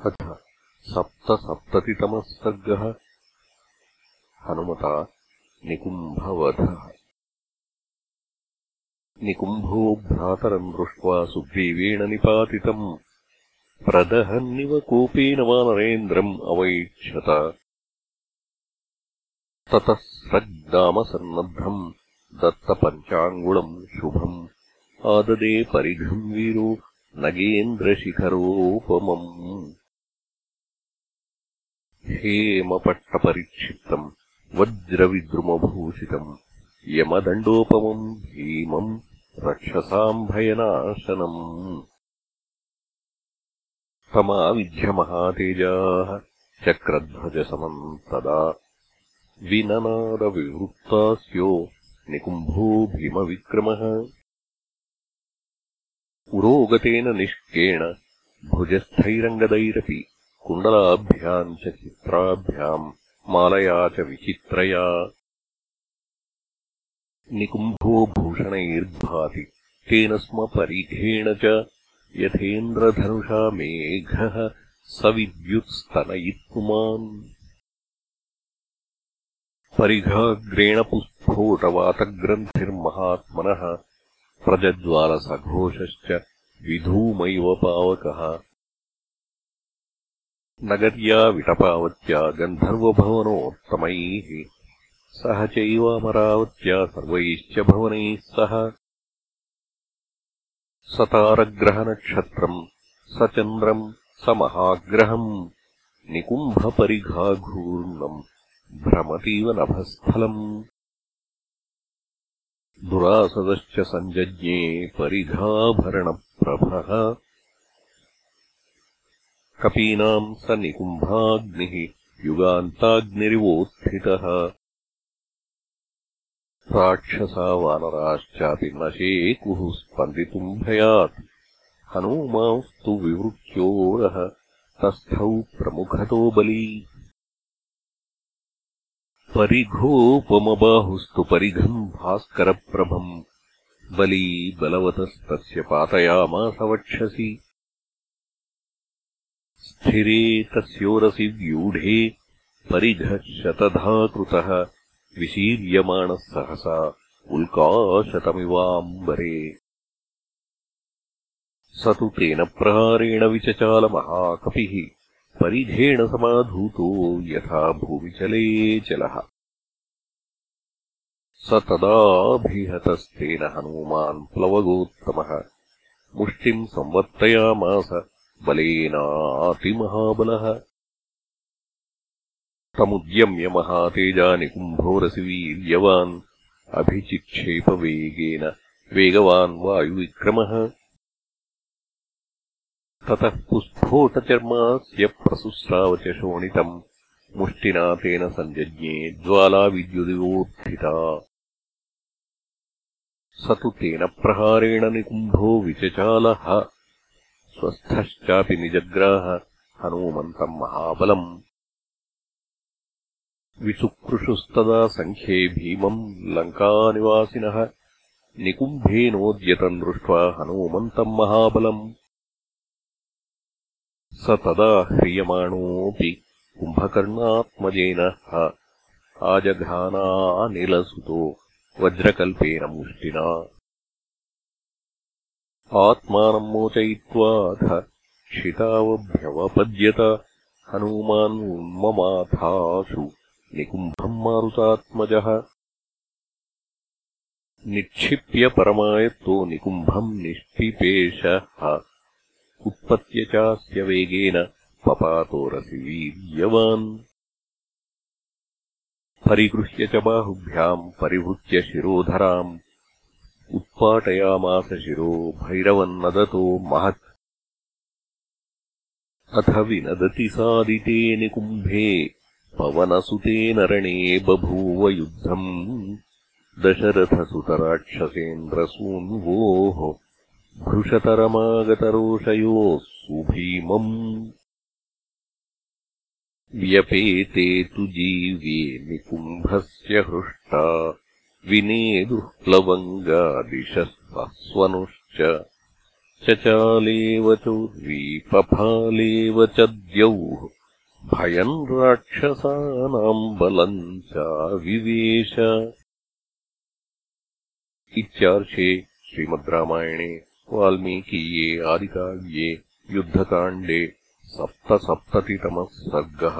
अथ सप्तसप्ततितमः सर्गः हनुमता निकुम्भवधः। निकुम्भो भ्रातरम् दृष्ट्वा सुग्रीवेण निपातितम्। प्रदहन्निव कोपेन वानरेन्द्रम् अवैक्षत ततः स्रग्दामसन्नद्धम् दत्तपञ्चाङ्गुलम् शुभम्। आददे परिघम् वीरो नगेन्द्रशिखरोपमम् हेमपट्टपरिक्षिप्तम् वज्रविद्रुमभूषितम् यमदण्डोपमम् भीमम् रक्षसाम् भयनाशनम् तमाविध्यमहातेजाः चक्रध्वजसमम् तदा विननादविवृत्तास्यो निकुम्भो भीमविक्रमः। उरोगतेन निष्केण भुजस्थैरङ्गदैरपि कुण्डलाभ्याम् च चित्राभ्याम् मालया च विचित्रया। निकुम्भो भूषणैर्भाति तेन स्म परिघेण च यथेन्द्रधनुषा मेघः स विद्युत्स्तनयित्पुमान् परिघाग्रेण पुस्फोटवातग्रन्थिर्महात्मनः प्रजज्वालसघोषश्च विधूमैव पावकः नगर्या विटपावत्या गन्धर्वभवनोत्तमैः सह चैवामरावत्या सर्वैश्च भवनैः सह। स तारग्रहनक्षत्रम् स चन्द्रम् स महाग्रहम् निकुम्भपरिघाघूर्णम् भ्रमतीव नभस्थलम्। दुरासदश्च सञ्जज्ञे परिघाभरणप्रभः कपीनाम् स निकुम्भाग्निः युगान्ताग्निरिवोत्थितः। राक्षसा वानराश्चापि न शेकुः स्पन्दितुम् भयात्। हनूमांस्तु विवृत्योरः, तस्थौ प्रमुखतो बली। परिघोपमबाहुस्तु परिघम् भास्करप्रभम्। बली बलवतस्तस्य पातयामास वक्षसि। स्थिरे तस्योरसि व्यूढे परिघः शतधाकृतः विशीर्यमाणः सहसा उल्काशतमिवाम्बरे। स तु तेन प्रहारेण विचचालमहाकपिः परिघेण समाधूतो यथा भूमिचले चलः स तदाभिहतस्तेन हनूमान् प्लवगोत्तमः मुष्टिम् संवर्तयामास बलेनातिमहाबलः। तमुद्यम्य महातेजानिकुम्भोरसि वीर्यवान् अभिचिक्षेपवेगेन वेगवान् वायुविक्रमः। ततः पुस्फोटचर्मास्य प्रसुस्राव च शोणितम् मुष्टिना तेन सञ्जज्ञे ज्वाला विद्युदिवोत्थिता स तु तेन प्रहारेण निकुम्भो विचचालः स्वस्थश्चापि निजग्राह हनूमन्तम् महाबलम् विसुकृषुस्तदा सङ्ख्ये भीमम् लङ्कानिवासिनः निकुम्भेनोद्यतम् दृष्ट्वा हनूमन्तम् महाबलम् स तदा ह्रियमाणोऽपि कुम्भकर्णात्मजेन आजघानानिलसुतो वज्रकल्पेन मुष्टिना आत्मानम् मोचयित्वाथ क्षितावभ्यवपद्यत। हनूमान्ममाथासु निकुम्भम् मारुतात्मजः। निक्षिप्य परमायत्तो निकुम्भम् निष्पिपेशः उत्पत्य चास्य वेगेन पपातोरसि वीर्यवान् परिगृह्य च बाहुभ्याम् परिवृत्य शिरोधराम् उत्पाटयामास शिरो भैरवन्नदतो महत्। अथ विनदति सादिते निकुम्भे पवनसुतेन रणे बभूव युद्धम्। दशरथसुतराक्षसेन्द्रसून्वोः भृशतरमागतरोषयोः सुभीमम्। व्यपेते तु जीव्ये निकुम्भस्य हृष्टा विनेदुः प्लवङ्गादिशस्वनुश्च चचालेव चोर्वीपफालेव च द्यौः। भयम् राक्षसानाम् बलम् चाविवेश इत्यार्षे श्रीमद् रामायणे वाल्मीकीये आदिकाव्ये युद्धकाण्डे सप्तसप्ततितमः सर्गः